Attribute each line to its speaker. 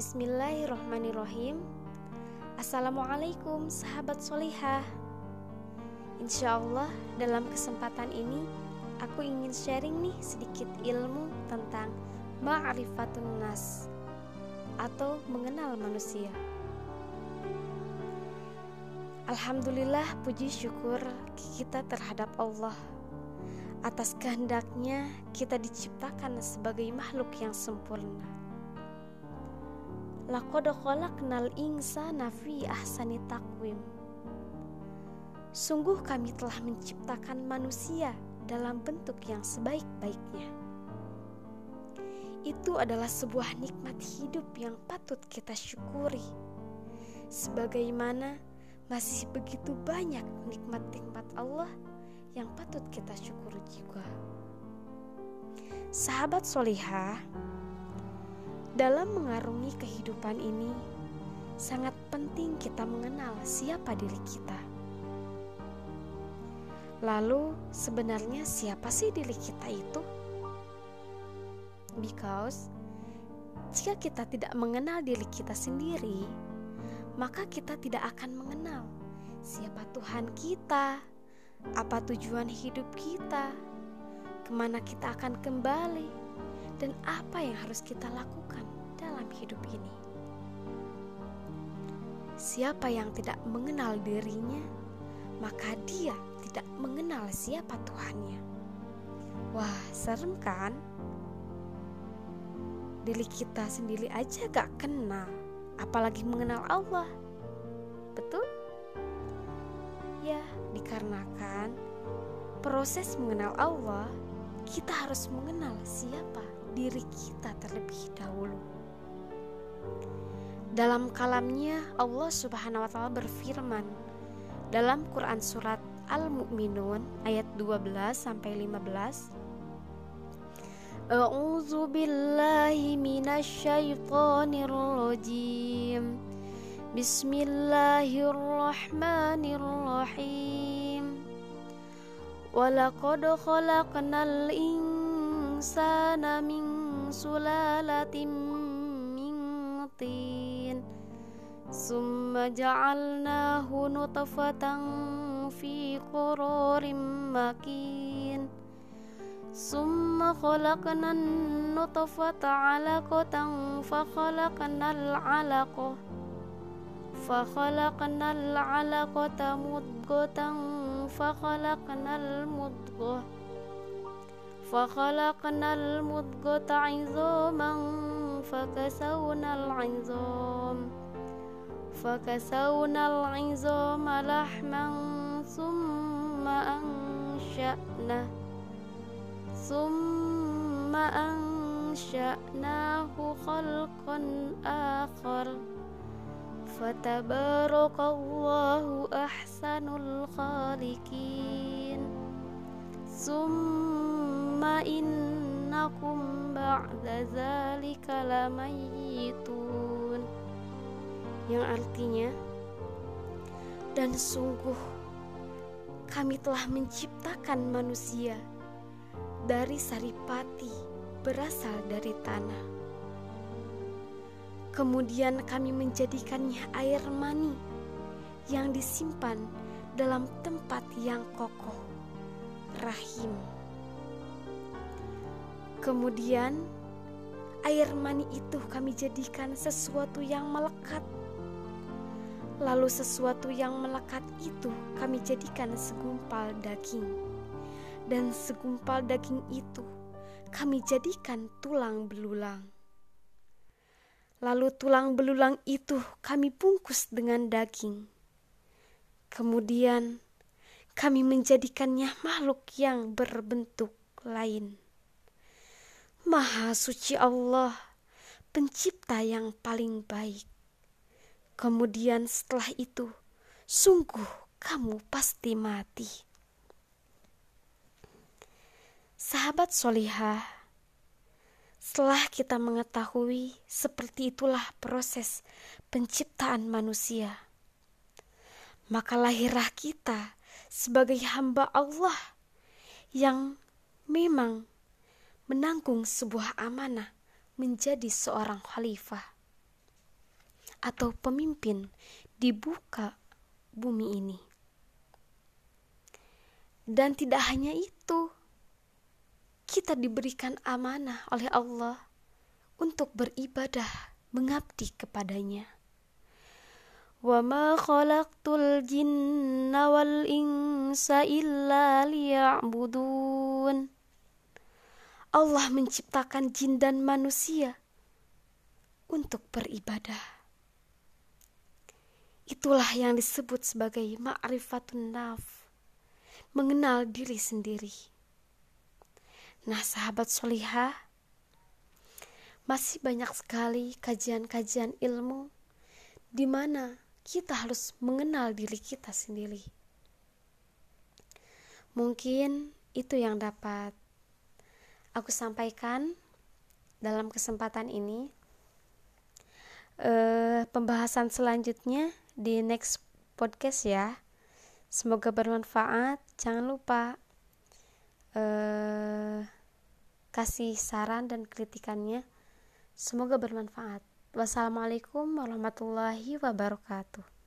Speaker 1: Bismillahirrohmanirrohim Assalamualaikum sahabat solihah. Insya Allah dalam kesempatan ini Aku ingin sharing nih sedikit ilmu tentang Ma'rifatun Nas Atau mengenal manusia. Alhamdulillah puji syukur kita terhadap Allah. Atas kehendaknya kita diciptakan sebagai makhluk yang sempurna Laqad khalaqnal insana fi ahsani takwim. Sungguh kami telah menciptakan manusia dalam bentuk yang sebaik-baiknya. Itu adalah sebuah nikmat hidup yang patut kita syukuri. Sebagaimana masih begitu banyak nikmat-nikmat Allah yang patut kita syukuri juga. Sahabat solihah, dalam mengarungi kehidupan ini, sangat penting kita mengenal siapa diri kita. Lalu, sebenarnya siapa sih diri kita itu? Because jika kita tidak mengenal diri kita sendiri, maka kita tidak akan mengenal siapa Tuhan kita, apa tujuan hidup kita, ke mana kita akan kembali dan apa yang harus kita lakukan dalam hidup ini. Siapa yang tidak mengenal dirinya, maka dia tidak mengenal siapa Tuhannya. Wah, serem kan? Diri kita sendiri aja gak kenal, apalagi mengenal Allah. Betul? Ya, dikarenakan proses mengenal Allah, kita harus mengenal siapa diri kita terlebih dahulu. Dalam kalamnya Allah Subhanahu wa taala berfirman dalam Quran surat Al-Mu'minun ayat 12 sampai 15 A'udzu billahi minasyaitonir rajim Bismillahirrahmanirrahim Walaqad khalaqnal insana الإنسان من سلالة من طين ثم جعلناه نطفة في قرار مكين ثم خلقنا النطفة علقة فخلقنا العلقة فخلقنا العلقة مضغة فخلقنا المضغة فخلقنا المضغة عظاما فكسونا العظام فكسونا العظام لحما ثم أنشأنا ثم أنشأناه خلقا آخر فتبارك الله أحسن الخالقين ثم Summa innakum ba'da zalika lamayitun Yang artinya Dan sungguh kami telah menciptakan manusia dari saripati berasal dari tanah. Kemudian kami menjadikannya air mani yang disimpan dalam tempat yang kokoh, rahim. Kemudian air mani itu kami jadikan sesuatu yang melekat. Lalu sesuatu yang melekat itu kami jadikan segumpal daging. Dan segumpal daging itu kami jadikan tulang belulang. Lalu tulang belulang itu kami bungkus dengan daging. Kemudian kami menjadikannya makhluk yang berbentuk lain. Maha suci Allah, pencipta yang paling baik. Kemudian setelah itu, sungguh kamu pasti mati. Sahabat solihah, setelah kita mengetahui seperti itulah proses penciptaan manusia, maka lahirlah kita sebagai hamba Allah yang memang menanggung sebuah amanah menjadi seorang khalifah. atau pemimpin di buka bumi ini. Dan tidak hanya itu, kita diberikan amanah oleh Allah untuk beribadah, mengabdi kepadanya. وما خلقت الجن والإنس إلا ليعبدون Allah menciptakan jin dan manusia untuk beribadah. Itulah yang disebut sebagai ma'rifatun naf, mengenal diri sendiri. Nah, sahabat solihah, masih banyak sekali kajian-kajian ilmu di mana kita harus mengenal diri kita sendiri. Mungkin itu yang dapat aku sampaikan dalam kesempatan ini. Uh, pembahasan selanjutnya di next podcast ya. Semoga bermanfaat. Jangan lupa uh, kasih saran dan kritikannya. Semoga bermanfaat. Wassalamualaikum warahmatullahi wabarakatuh.